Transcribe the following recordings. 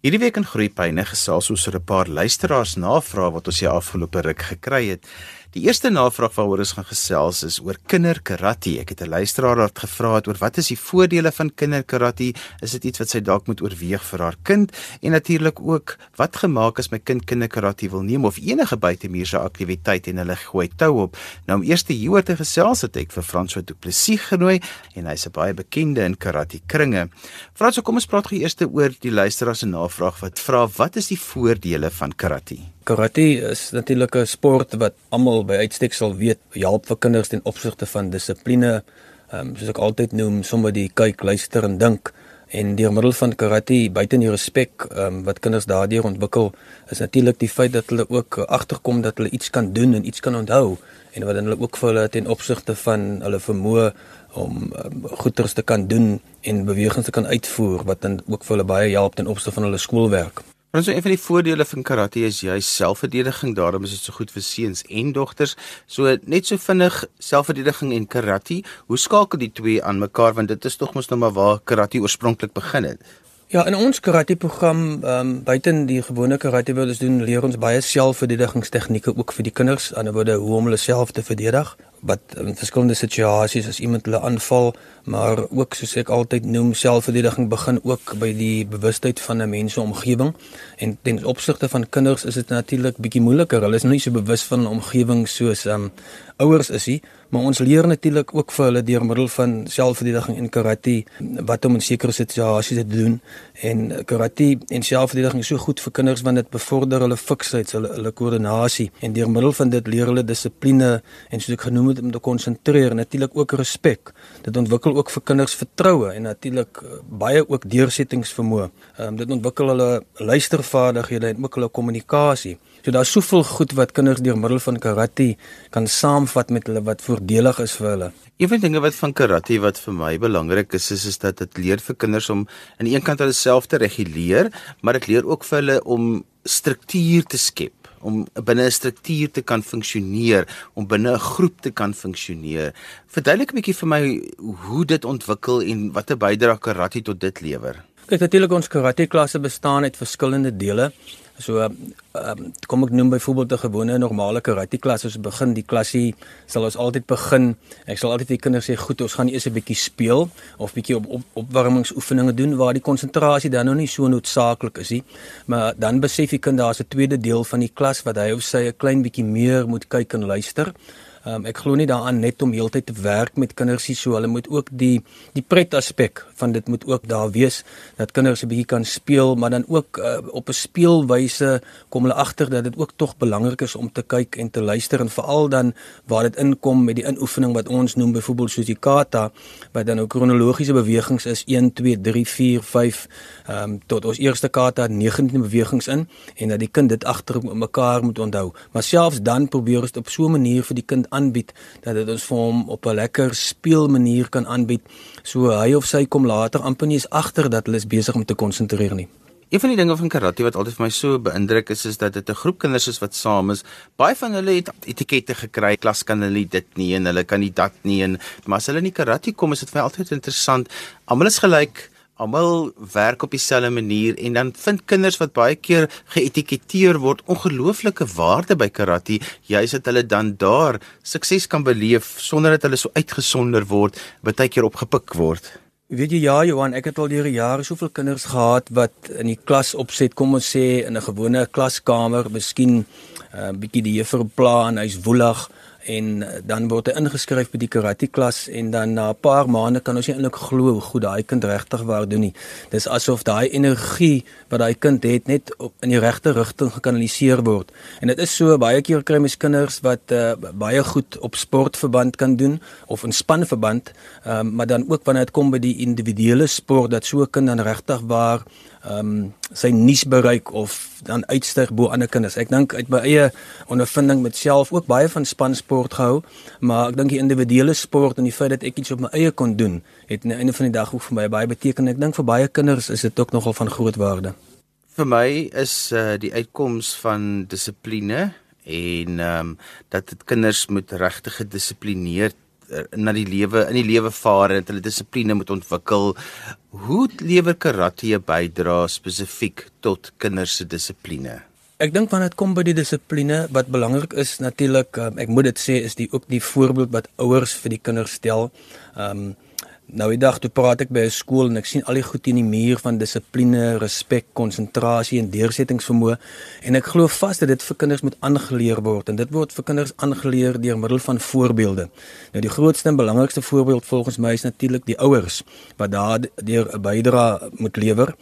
Hierdie week in Groepyne gesels ons oor 'n paar luisteraars navrae wat ons die afgelope ruk gekry het. Die eerste navraag waaroor ons gaan gesels is oor kinderkarate. Ek het 'n luisteraar wat gevra het oor wat is die voordele van kinderkarate? Is dit iets wat sy dalk moet oorweeg vir haar kind? En natuurlik ook wat gemaak as my kind kinderkarate wil neem of enige buitemuurse aktiwiteit en hulle gooi tou op. Nou om eers hieroor te gesels het ek vir François Du Plessis genooi en hy's 'n baie bekende in karate kringe. François, kom ons praat gou eers oor die luisteraar se navraag wat vra wat is die voordele van karate? Karate is natuurlik 'n sport wat almal by uitstek sal weet, help vir kinders ten opsigte van dissipline. Ehm um, soos ek altyd noem, sommer die kyk, luister en dink en deur middel van karate buite die respek ehm um, wat kinders daardeur ontwikkel, is natuurlik die feit dat hulle ook agterkom dat hulle iets kan doen en iets kan onthou en wat hulle ook vir hulle ten opsigte van hulle vermoë om um, goeders te kan doen en bewegings te kan uitvoer wat dan ook vir hulle baie help ten opsigte van hulle skoolwerk. Want so een van die voordele van karate is jy selfverdediging, daarom is dit so goed vir seuns en dogters. So net so vinnig selfverdediging en karate, hoe skakel die twee aan mekaar? Want dit is tog mos nou maar waar karate oorspronklik begin het. Ja, in ons karate program, ehm um, buiten die gewone karate wat ons doen, leer ons baie selfverdedigingstegnieke ook vir die kinders, aan die ander hoe om hulle self te verdedig wat in verskillende situasies as iemand hulle aanval, maar ook soos ek altyd noem, selfverdediging begin ook by die bewustheid van 'n mens se omgewing. En ten opsigte van kinders is dit natuurlik bietjie moeiliker. Hulle is nie so bewus van 'n omgewing soos um, ouers is nie, maar ons leer natuurlik ook vir hulle deur middel van selfverdediging en karate wat om in sekere situasies te doen. En karate en selfverdediging is so goed vir kinders want dit bevorder hulle fiksheid, hulle hulle koördinasie en deur middel van dit leer hulle dissipline en soos ek genoem moet om te konsentreer natuurlik ook respek dit ontwikkel ook vir kinders vertroue en natuurlik uh, baie ook deursettingsvermoë um, dit ontwikkel hulle luistervaardighede en ook hulle kommunikasie so daar's soveel goed wat kinders deur middel van karate kan saamvat met hulle wat voordelig is vir hulle Een van die dinge wat van karate wat vir my belangrik is, is is dat dit leer vir kinders om aan die een kant hulle self te reguleer, maar dit leer ook vir hulle om struktuur te skep om binne 'n struktuur te kan funksioneer, om binne 'n groep te kan funksioneer. Verduidelik 'n bietjie vir my hoe dit ontwikkel en watter bydrae karate tot dit lewer. Kyk, natuurlik ons karate klasse bestaan uit verskillende dele. So ehm um, kom ek noem byvoorbeeld 'n gewone normale karate klas as ons begin die klasie sal ons altyd begin. Ek sal altyd die kinders sê goed, ons gaan eers 'n bietjie speel of bietjie op, op opwarmingsoefeninge doen waar die konsentrasie dan nog nie so noodsaaklik is nie. Maar dan besef die kind daar's 'n tweede deel van die klas wat hy of sy 'n klein bietjie meer moet kyk en luister. Um, ek glo nie daaraan net om heeltyd te werk met kinders nie, so hulle moet ook die die pret aspek van dit moet ook daar wees dat kinders 'n bietjie kan speel, maar dan ook uh, op 'n speelwyse kom hulle agter dat dit ook tog belangrik is om te kyk en te luister en veral dan waar dit inkom met die inoefening wat ons noem byvoorbeeld soos die kata wat dan ook kronologiese bewegings is 1 2 3 4 5 um, tot ons eerste kata 19 bewegings in en dat die kind dit agter mekaar moet onthou, maar selfs dan probeer ons op so 'n manier vir die kind aanbied dat dit ons vir hom op 'n lekker speelmanier kan aanbied so hy of sy kom later amper nie is agter dat hulle is besig om te konsentreer nie. Een van die dinge van karate wat altyd vir my so beïndruk is is dat dit 'n groep kinders is wat saam is. Baie van hulle het etikette gekry, klas kan hulle dit nie en hulle kan nie dat nie en maar as hulle in die karate kom is dit vir my altyd interessant. Almal is gelyk almal werk op dieselfde manier en dan vind kinders wat baie keer geetiketeer word ongelooflike waarde by karate juis dat hulle dan daar sukses kan beleef sonder dat hulle so uitgesonder word baie keer opgepik word. Weet jy ja Johan ek het al deur jare soveel kinders gehad wat in die klas opset kom ons sê in 'n gewone klaskamer miskien 'n uh, eh, bietjie die juffrou pla en hy's woelig en dan word hy ingeskryf by die karate klas en dan na 'n paar maande kan ons nie eintlik glo hoe goed daai kind regtig waar doen nie. Dis asof daai energie wat daai kind het net op, in die regte rigting gekanaliseer word. En dit is so baie keer kry mens kinders wat uh, baie goed op sportverband kan doen of in spanverband, um, maar dan ook wanneer dit kom by die individuele sport dat so 'n kind dan regtig waar ehm um, sy nuus bereik of dan uitstyg bo ander kinders. Ek dink uit my eie ondervinding met self ook baie van spansport gehou, maar ek dink die individuele sport en die feit dat ek iets op my eie kon doen, het aan die einde van die dag ook vir my baie beteken. Ek dink vir baie kinders is dit ook nogal van groot waarde. Vir my is uh, die uitkoms van dissipline en ehm um, dat dit kinders moet regtig gedissiplineerd na die lewe in die lewe vaar en hulle dissipline moet ontwikkel. Hoe lewer karate 'n bydrae spesifiek tot kinders se dissipline? Ek dink wanneer dit kom by die dissipline wat belangrik is natuurlik um, ek moet dit sê is die ook die voorbeeld wat ouers vir die kinders stel. Ehm um, Nou die dag toe praat ek by 'n skool en ek sien al die goed in die muur van dissipline, respek, konsentrasie en deursettingsvermoë en ek glo vas dat dit vir kinders moet aangeleer word en dit word vir kinders aangeleer deur middel van voorbeelde. Nou die grootste en belangrikste voorbeeld volgens my is natuurlik die ouers wat daardeur 'n bydrae moet lewer.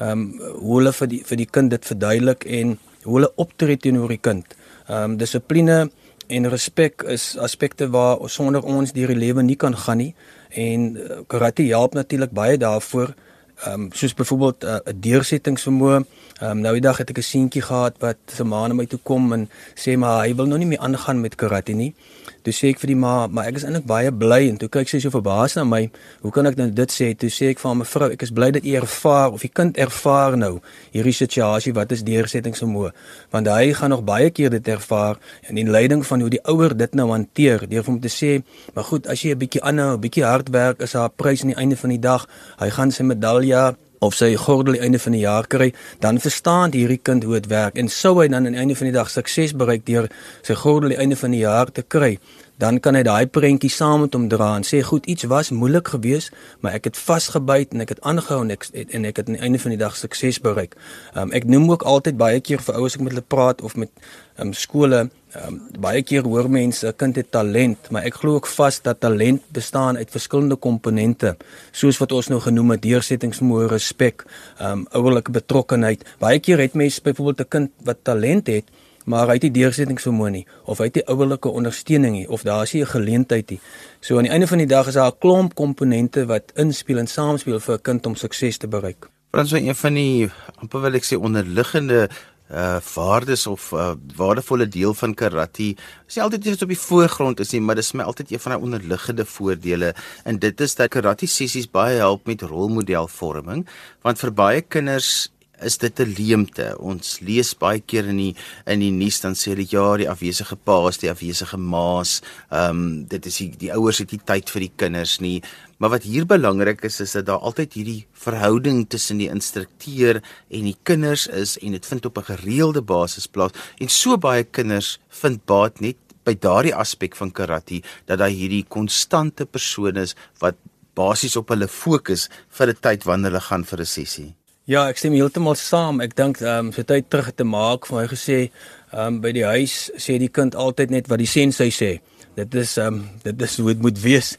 Ehm um, hoe hulle vir die vir die kind dit verduidelik en hoe hulle optree teenoor die kind. Ehm um, dissipline en respek is aspekte waar sonder ons deur die lewe nie kan gaan nie en uh, karate help natuurlik baie daarvoor ehm um, soos byvoorbeeld eh, 'n uh, deursettingsvermoë. Ehm um, nou die dag het ek 'n seentjie gehad wat se ma na my toe kom en sê maar hy wil nou nie meer aangaan met karate nie. Toe sê ek vir die ma, maar ek is eintlik baie bly en toe kyk sy so verbaas na my. Hoe kan ek nou dit sê? Toe sê ek vir haar mevrou, ek is bly dat u ervaar of die kind ervaar nou hierdie situasie wat is deursettingsvermoë, want hy gaan nog baie keer dit ervaar en in leiding van hoe die ouer dit nou hanteer, deur hom te sê, maar goed, as jy 'n bietjie aanhou, 'n bietjie hard werk, is daar 'n prys aan die einde van die dag. Hy gaan sy medalje of sy gordel einde van die jaar kry, dan verstaan hierdie kind hoe dit werk. En sou hy dan aan die einde van die dag sukses bereik deur sy gordel einde van die jaar te kry, dan kan hy daai prentjie saam met hom dra en sê goed, iets was moeilik geweest, maar ek het vasgebyt en ek het aangehou en ek en ek het aan die einde van die dag sukses bereik. Um, ek noem ook altyd baie keer vir ouers ek met hulle praat of met um, skole, um, baie keer hoor mense 'n kind het talent, maar ek glo ook vas dat talent bestaan uit verskillende komponente, soos wat ons nou genoem het, deursettingsvermoë, respek, um, ouerlike betrokkenheid. Baie keer het mense byvoorbeeld 'n kind wat talent het, maar hy het nie deursettingsvermoë nie of hy het nie ouerlike ondersteuning nie of daar is nie 'n geleentheid nie. So aan die einde van die dag is daar 'n klomp komponente wat inspel en saamspeel vir 'n kind om sukses te bereik. Frans, een van die amper wil ek sê onderliggende uh waardes of uh waardevolle deel van karate is nie altyd iets op die voorgrond is nie maar dit is my altyd een van die onderliggende voordele en dit is dat karate sessies baie help met rolmodelvorming want vir baie kinders is dit 'n leemte. Ons lees baie keer in die in die nuus dan sê hulle ja, die afwesige paas, die afwesige maas, ehm um, dit is die, die ouers het nie tyd vir die kinders nie. Maar wat hier belangrik is is dat daar altyd hierdie verhouding tussen die instrukteur en die kinders is en dit vind op 'n gereelde basis plaas. En so baie kinders vind baat net by daardie aspek van karate dat daar hierdie konstante persoon is wat basies op hulle fokus vir 'n tyd wanneer hulle gaan vir 'n sessie. Ja, ek stem heeltemal saam. Ek dink ehm um, so tyd terug te maak van hy gesê ehm um, by die huis sê die kind altyd net wat die sensei sê. Dit is ehm um, dit is hoe dit moet wees.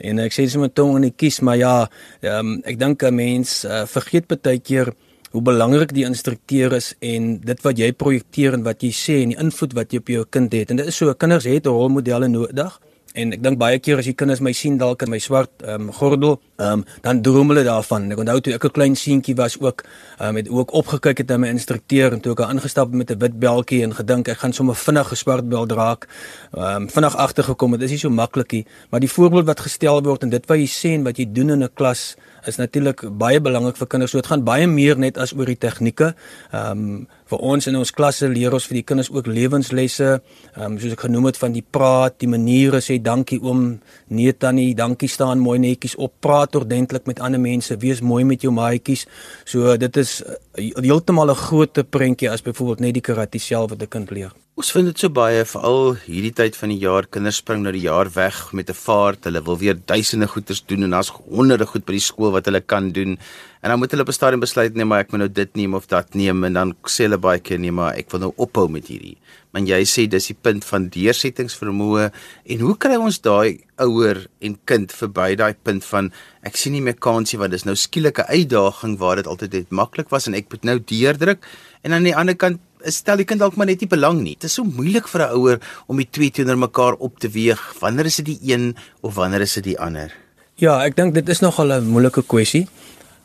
En ek sê sommer tong in die kies, maar ja, ehm um, ek dink 'n mens uh, vergeet baie keer hoe belangrik die instrukteur is en dit wat jy projekteer en wat jy sê en die invloed wat jy op jou kind het. En dit is so kinders het rolmodelle nodig. En ek dink baie keer as die kinders my sien dalk in my swart ehm um, gordel, ehm um, dan droom hulle daarvan. Ek onthou toe ek 'n klein seentjie was ook ehm um, het ook opgekyk het na my instrukteur en toe ek aangestap met 'n wit beltjie en gedink ek gaan sommer vinnig 'n swart beld raak. Ehm um, vinnig agtergekom, dit is nie so maklik nie, maar die voorbeeld wat gestel word en dit wat jy sê en wat jy doen in 'n klas is natuurlik baie belangrik vir kinders. So dit gaan baie meer net as oor die tegnieke. Ehm um, vir ons in ons klasse leer ons vir die kinders ook lewenslesse. Ehm um, soos ek genoem het van die praat, die maniere sê dankie oom, nee tannie, dankie staan mooi netjies op, praat ordentlik met ander mense, wees mooi met jou maatjies. So dit is uh, heeltemal 'n groot prentjie as byvoorbeeld net die karate self wat 'n kind leer. Ons vind dit so baie veral hierdie tyd van die jaar kinders spring nou die jaar weg met 'n vaart. Hulle wil weer duisende goeders doen en daar's honderde goed by die skool wat hulle kan doen. En dan moet hulle op 'n stadium besluit nee, maar ek moet nou dit neem of dat neem en dan sê hulle baie keer nee, maar ek wil nou ophou met hierdie. Maar jy sê dis die punt van deursettingsvermoë en hoe kry ons daai ouer en kind verby daai punt van ek sien nie meer kansie want dis nou skielike uitdaging waar dit altyd net maklik was en ek moet nou deurdruk en aan die ander kant stel die kind dalk maar net nie belang nie. Dit is so moeilik vir 'n ouer om die twee teenoor mekaar op te weeg. Wanneer is dit die een of wanneer is dit die ander? Ja, ek dink dit is nogal 'n moeilike kwessie.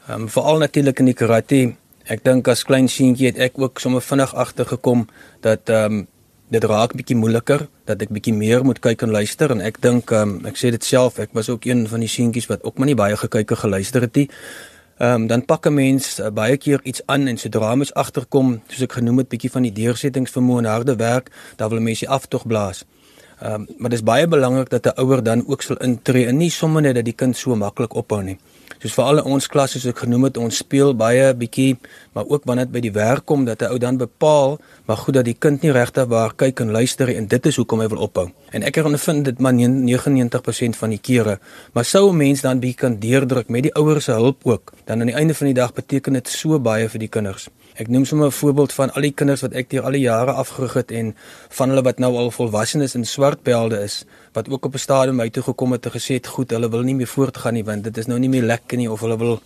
Ehm um, veral natuurlik in die karate. Ek dink as klein seentjie het ek ook sommer vinnig agtergekom dat ehm um, dit raak bietjie moeiliker, dat ek bietjie meer moet kyk en luister en ek dink ehm um, ek sê dit self, ek was ook een van die seentjies wat ook maar nie baie gekyk en geluister het nie. Ehm um, dan pak 'n mens uh, baie keer iets aan en sodra mens agterkom, soos ek genoem het, bietjie van die deursettingsvermoë en harde werk, dan wil mense aftog blaas. Ehm um, maar dis baie belangrik dat 'n ouer dan ook sal intree en nie sommer net dat die kind so maklik ophou nie soos vir al ons klasse soos ek genoem het, ons speel baie bietjie, maar ook wanneer dit by die werk kom dat 'n ou dan bepaal, maar goed dat die kind nie regtig waar kyk en luister en dit is hoekom hy wil ophou. En ek het ondervind dit maar 99% van die kere, maar sou 'n mens dan bietjie kan deurdruk met die ouers se hulp ook, dan aan die einde van die dag beteken dit so baie vir die kinders. Ek noem sommer 'n voorbeeld van al die kinders wat ek deur al die jare afgerig het en van hulle wat nou al volwassenes in swart belde is wat ook op 'n stadium uit toe gekom het en gesê het goed, hulle wil nie meer voortgaan nie want dit is nou nie meer lekker nie of hulle wil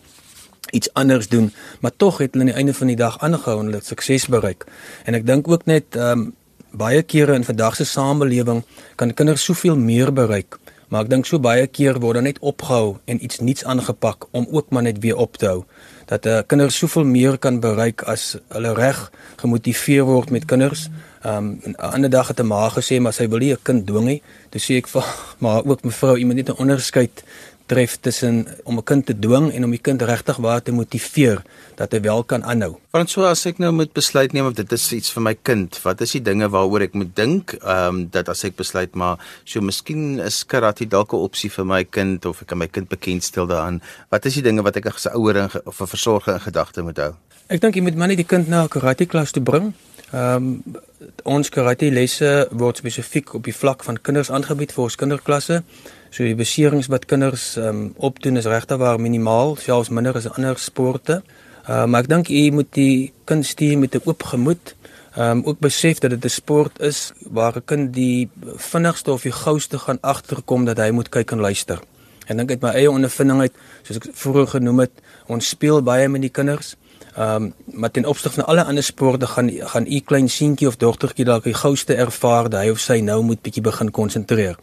iets anders doen, maar tog het hulle aan die einde van die dag aangehou en hulle sukses bereik. En ek dink ook net ehm um, baie kere in vandag se samelewing kan kinders soveel meer bereik. Maar ek dink so baie keer word hulle net opgehou en iets nuuts aangepak om ook maar net weer op te hou dat 'n uh, kinders soveel meer kan bereik as hulle reg gemotiveer word met kinders. Ehm um, 'n ander dag het 'n ma gesê maar sy wil nie 'n kind dwing nie. Dis sê ek vir maar ook mevrou iemand net 'n onderskeid tref tussen om 'n kind te dwing en om die kind regtig waar te motiveer dat hy wel kan aanhou. Want so as ek nou moet besluit neem of dit is iets vir my kind, wat is die dinge waaroor ek moet dink? Ehm um, dat as ek besluit maar so miskien is karate dalk 'n opsie vir my kind of ek kan my kind bekendstel daaraan. Wat is die dinge wat ek as 'n ouer of 'n versorger in gedagte moet hou? Ek dink jy moet maar net die kind na 'n karate klas toe bring. Ehm um, ons karate lesse word spesifiek op die vlak van kinders aangebied vir ons kinderklasse. So die beserings wat kinders ehm um, opdoen is regtig waar minimaal, selfs minder as ander sporte. Ehm uh, maar ek dink jy moet die kind stuur met 'n oop gemoed. Ehm um, ook besef dat dit 'n sport is waar 'n kind die vinnigste of die gouste gaan agterkom dat hy moet kyk en luister. En dink uit my eie ondervinding uit, soos ek vroeër genoem het, ons speel baie met die kinders. Ehm um, maar ten opsigte van alle ander sporte gaan gaan u klein seentjie of dogtertjie dalk die gouste ervaar dat hy of sy nou moet bietjie begin konsentreer.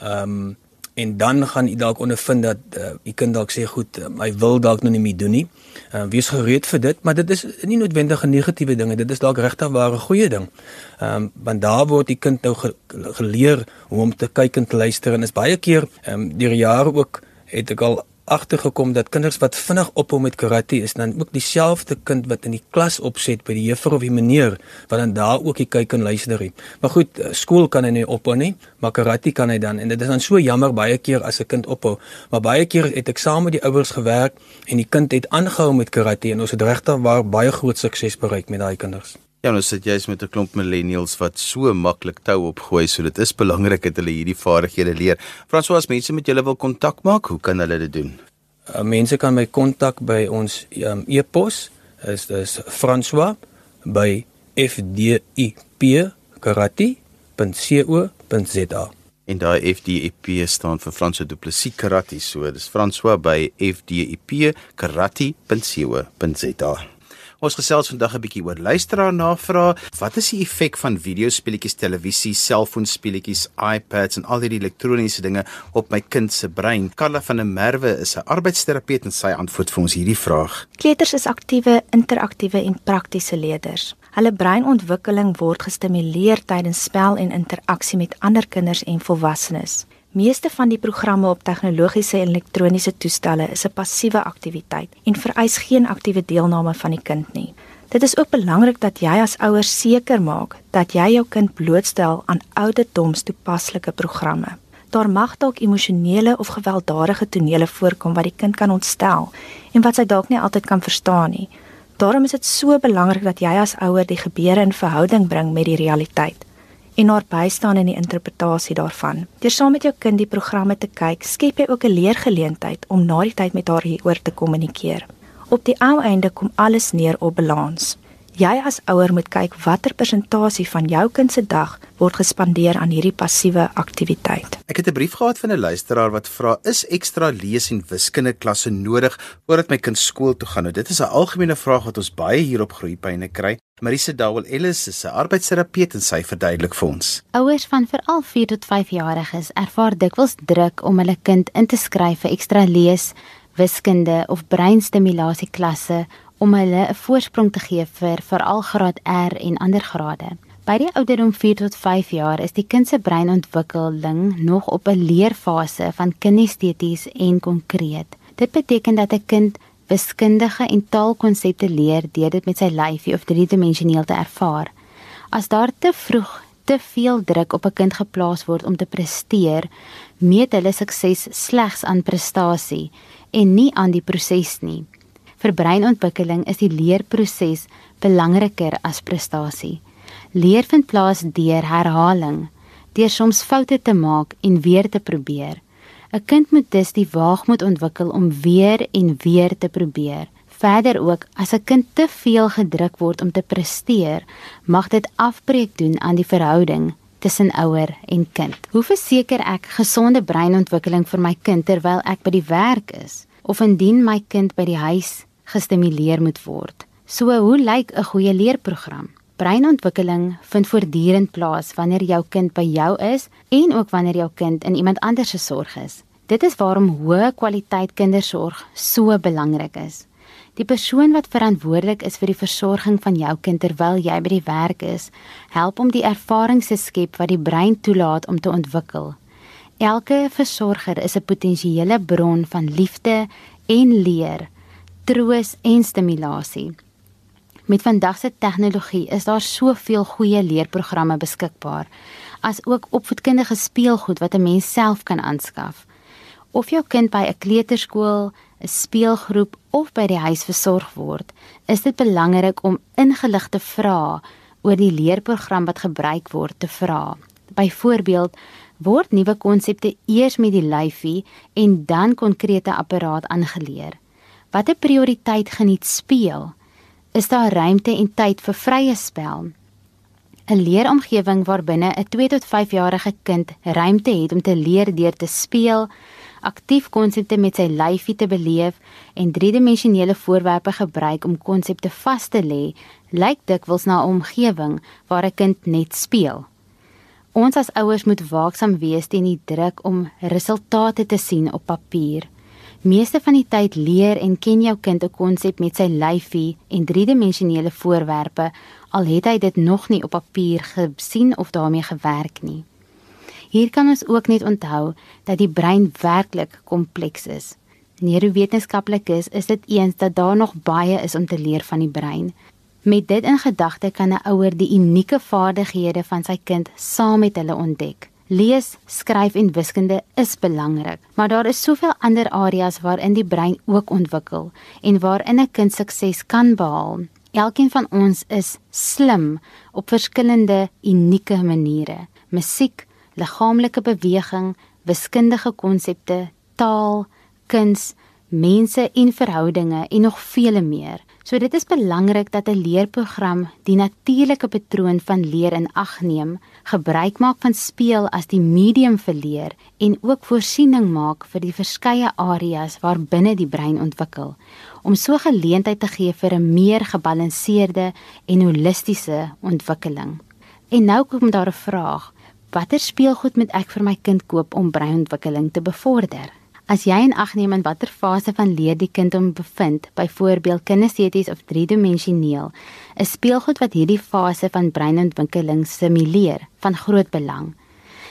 Ehm um, en dan gaan u dalk ondervind dat uh, u kind dalk sê goed, uh, hy wil dalk nou nie meer doen nie. Uh, wees gereed vir dit, maar dit is nie noodwendig 'n negatiewe ding, dit is dalk regtig ware goeie ding. Ehm um, want daar word die kind nou ge geleer hoe om te kyk en te luister en is baie keer ehm um, deur jare ook het ek al agtergekom dat kinders wat vinnig ophou met karate is dan ook dieselfde kind wat in die klas opset by die juffrou of die meneer wat dan daar ook die kyk en luister het. Maar goed, eh, skool kan hy nie ophou nie, maar karate kan hy dan en dit is dan so jammer baie keer as 'n kind ophou. Maar baie keer het ek saam met die ouers gewerk en die kind het aangehou met karate en ons het regtig baie groot sukses bereik met daai kinders. Ja, nou sit jy's met 'n klomp millennials wat so maklik tou opgooi, so dit is belangrik dat hulle hierdie vaardighede leer. François, as mense met julle wil kontak maak, hoe kan hulle dit doen? Uh, mense kan my kontak by ons um, e-pos is dis François by fdip.karate.co.za. En daai FDIP staan vir Franso Du Plessis Karate, so dis François by fdip.karate.co.za. Ons gesels vandag 'n bietjie oor luisteraar navrae. Wat is die effek van videospeletjies, televisie, selfoonspeletjies, iPads en al hierdie elektroniese dinge op my kind se brein? Carla van der Merwe is 'n arbeidsterapeut en sy antwoord vir ons hierdie vraag. Kleuters is aktiewe, interaktiewe en praktiese leerders. Hulle breinontwikkeling word gestimuleer tydens spel en interaksie met ander kinders en volwassenes. Meeste van die programme op tegnologiese en elektroniese toestelle is 'n passiewe aktiwiteit en vereis geen aktiewe deelname van die kind nie. Dit is ook belangrik dat jy as ouer seker maak dat jy jou kind blootstel aan ouderdoms toepaslike programme. Daar mag dalk emosionele of gewelddadige tonele voorkom wat die kind kan ontstel en wat sy dalk nie altyd kan verstaan nie. Daarom is dit so belangrik dat jy as ouer die gebeure in verhouding bring met die realiteit en haar bystaan in die interpretasie daarvan. Deur saam met jou kind die programme te kyk, skep jy ook 'n leergeleentheid om na die tyd met haar hieroor te kommunikeer. Op die ou einde kom alles neer op balans. Jy as ouer moet kyk watter persentasie van jou kind se dag word gespandeer aan hierdie passiewe aktiwiteit. Ek het 'n brief gehad van 'n luisteraar wat vra: "Is ekstra lees en wiskunde klasse nodig voordat my kind skool toe gaan?" Nou dit is 'n algemene vraag wat ons baie hier op Groepyne kry. Marisa Dowell Ellis is 'n arbeidsterapeut en sy verduidelik vir ons. Ouers van veral 4 tot 5 jariges ervaar dikwels druk om hulle kind in te skryf vir ekstra lees, wiskunde of breinstimulasie klasse om hulle 'n voorsprong te gee vir veral graad R en ander grade. By die ouderdom 4 tot 5 jaar is die kind se breinontwikkeling nog op 'n leerfase van kinesteties en konkreet. Dit beteken dat 'n kind wiskundige en taalkonsepte leer deur dit met sy lyfie of driedimensioneel te ervaar. As daar te vroeg te veel druk op 'n kind geplaas word om te presteer, meet hulle sukses slegs aan prestasie en nie aan die proses nie. Vir breinontwikkeling is die leerproses belangriker as prestasie. Leer vind plaas deur herhaling, deur soms foute te maak en weer te probeer. 'n Kind moet dus die waagmoed ontwikkel om weer en weer te probeer. Verder ook, as 'n kind te veel gedruk word om te presteer, mag dit afbreek doen aan die verhouding tussen ouer en kind. Hoe verseker ek gesonde breinontwikkeling vir my kind terwyl ek by die werk is of indien my kind by die huis gestimuleer moet word? So, hoe lyk 'n goeie leerprogram? Breinontwikkeling vind voortdurend plaas wanneer jou kind by jou is en ook wanneer jou kind in iemand anders se sorg is. Dit is waarom hoë kwaliteit kindersorg so belangrik is. Die persoon wat verantwoordelik is vir die versorging van jou kind terwyl jy by die werk is, help om die ervaring te skep wat die brein toelaat om te ontwikkel. Elke versorger is 'n potensiële bron van liefde en leer, troos en stimulasie. Met vandag se tegnologie is daar soveel goeie leerprogramme beskikbaar, as ook opvoedkundige speelgoed wat 'n mens self kan aanskaf. Of jou kind by 'n kleuterskool, 'n speelgroep of by die huis versorg word, is dit belangrik om ingeligte vrae oor die leerprogram wat gebruik word te vra. Byvoorbeeld, word nuwe konsepte eers met die lyfie en dan konkrete apparaat aangeleer? Watter prioriteit geniet speel? is daar ruimte en tyd vir vrye spel. 'n Leeromgewing waarbinne 'n 2 tot 5 jarige kind ruimte het om te leer deur te speel, aktief konsepte met sy lyfie te beleef en driedimensionele voorwerpe gebruik om konsepte vas te lê, lyk dikwels na 'n omgewing waar 'n kind net speel. Ons as ouers moet waaksaam wees teen die druk om resultate te sien op papier. Meeste van die tyd leer en ken jou kind 'n konsep met sy lyfie en driedimensionele voorwerpe al het hy dit nog nie op papier gesien of daarmee gewerk nie. Hier kan ons ook net onthou dat die brein werklik kompleks is. Neurowetenskaplikes is dit eens dat daar nog baie is om te leer van die brein. Met dit in gedagte kan 'n ouer die unieke vaardighede van sy kind saam met hulle ontdek. Lees, skryf en wiskunde is belangrik, maar daar is soveel ander areas waarin die brein ook ontwikkel en waarin 'n kind sukses kan behaal. Elkeen van ons is slim op verskillende unieke maniere. Musiek, liggaamlike beweging, wiskundige konsepte, taal, kuns, mense en verhoudinge en nog vele meer. So dit is belangrik dat 'n leerprogram die natuurlike patroon van leer in ag neem, gebruik maak van speel as die medium vir leer en ook voorsiening maak vir die verskeie areas waarbinne die brein ontwikkel om so geleentheid te gee vir 'n meer gebalanseerde en holistiese ontwikkeling. En nou kom daar 'n vraag: Watter speelgoed moet ek vir my kind koop om breinontwikkeling te bevorder? As jy in ag neem in watter fase van leer die kind hom bevind, byvoorbeeld kinesteties of driedimensioneel, is speelgoed wat hierdie fase van breinontwikkeling simuleer van groot belang.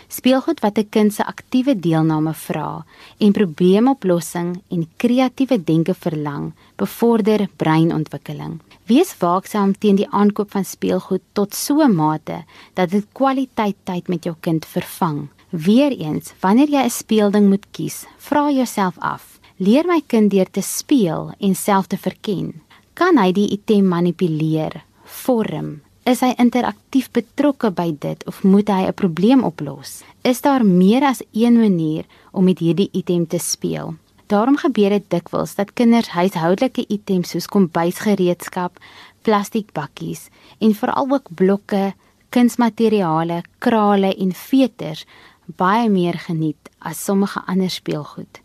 Speelgoed wat 'n kind se aktiewe deelname vra en probleemoplossing en kreatiewe denke verlang, bevorder breinontwikkeling. Wees waaksaam teen die aankoop van speelgoed tot so 'n mate dat dit kwaliteit tyd met jou kind vervang. Weereens, wanneer jy 'n speelding moet kies, vra jouself af: leer my kind deur te speel en self te verken? Kan hy die item manipuleer, vorm? Is hy interaktief betrokke by dit of moet hy 'n probleem oplos? Is daar meer as een manier om met hierdie item te speel? Daarom gebeur dit dikwels dat kinders huishoudelike items soos kombuisgereedskap, plastiekbakkies en veral ook blokke, kunsmateriale, krale en veters baie meer geniet as sommige ander speelgoed.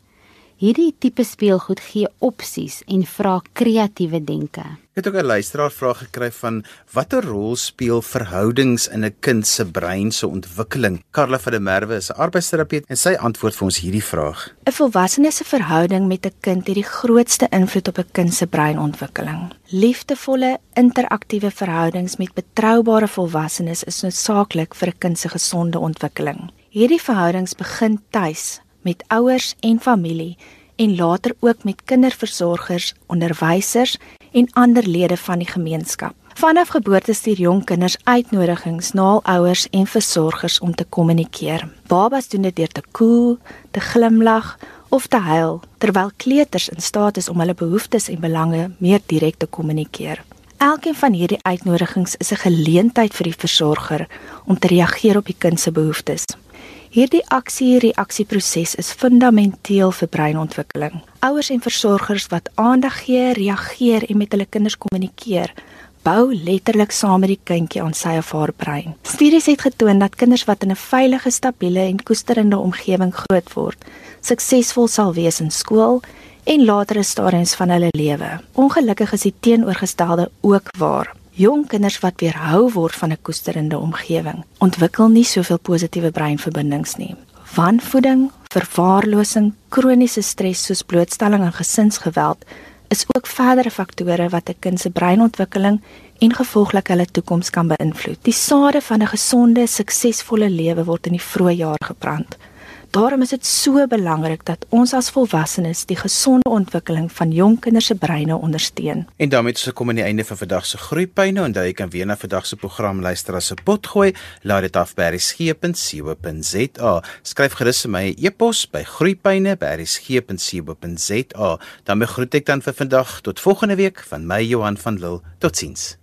Hierdie tipe speelgoed gee opsies en vra kreatiewe denke. Ek het ook 'n luisteraar vraag gekry van watter rol speel verhoudings in 'n kind se brein se ontwikkeling? Karla van der Merwe is 'n arbeidsterapeut en sy antwoord vir ons hierdie vraag. 'n Volwassene se verhouding met 'n kind het die grootste invloed op 'n kind se breinontwikkeling. Liefdevolle, interaktiewe verhoudings met betroubare volwassenes is noodsaaklik vir 'n kind se gesonde ontwikkeling. Hierdie verhoudings begin tuis met ouers en familie en later ook met kinderversorgers, onderwysers en ander lede van die gemeenskap. Vanaf geboorte stuur jong kinders uitnodigings na hul ouers en versorgers om te kommunikeer. Babas doen dit deur te koel, te glimlag of te huil, terwyl kleuters in staat is om hulle behoeftes en belange meer direk te kommunikeer. Elkeen van hierdie uitnodigings is 'n geleentheid vir die versorger om te reageer op die kind se behoeftes. Hierdie aksie-reaksieproses is fundamenteel vir breinontwikkeling. Ouers en versorgers wat aandag gee, reageer en met hulle kinders kommunikeer, bou letterlik saam met die kindjie aan sy of haar brein. Studies het getoon dat kinders wat in 'n veilige, stabiele en koesterende omgewing grootword, suksesvol sal wees in skool en latere stadiums van hulle lewe. Ongelukkig is die teenoorgestelde ook waar. Jong kinders wat weerhou word van 'n koesterende omgewing, ontwikkel nie soveel positiewe breinverbindings nie. Wanvoeding, verwaarlosing, kroniese stres soos blootstelling aan gesinsgeweld is ook verdere faktore wat 'n kind se breinontwikkeling en gevolglik hulle toekoms kan beïnvloed. Die sade van 'n gesonde, suksesvolle lewe word in die vroeë jare gebrand. Daarom is dit so belangrik dat ons as volwassenes die gesonde ontwikkeling van jong kinders se breine ondersteun. En daarmee het ons gekom aan die einde van vandag se groeipyne. Onthou jy kan weer na vandag se program luister as 'n pot gooi. Laat dit af by resgep.co.za. Skryf gerus vir my 'n e e-pos by groeipyne@resgep.co.za. Dan groet ek dan vir vandag tot volgende week van my Johan van Lille. Totsiens.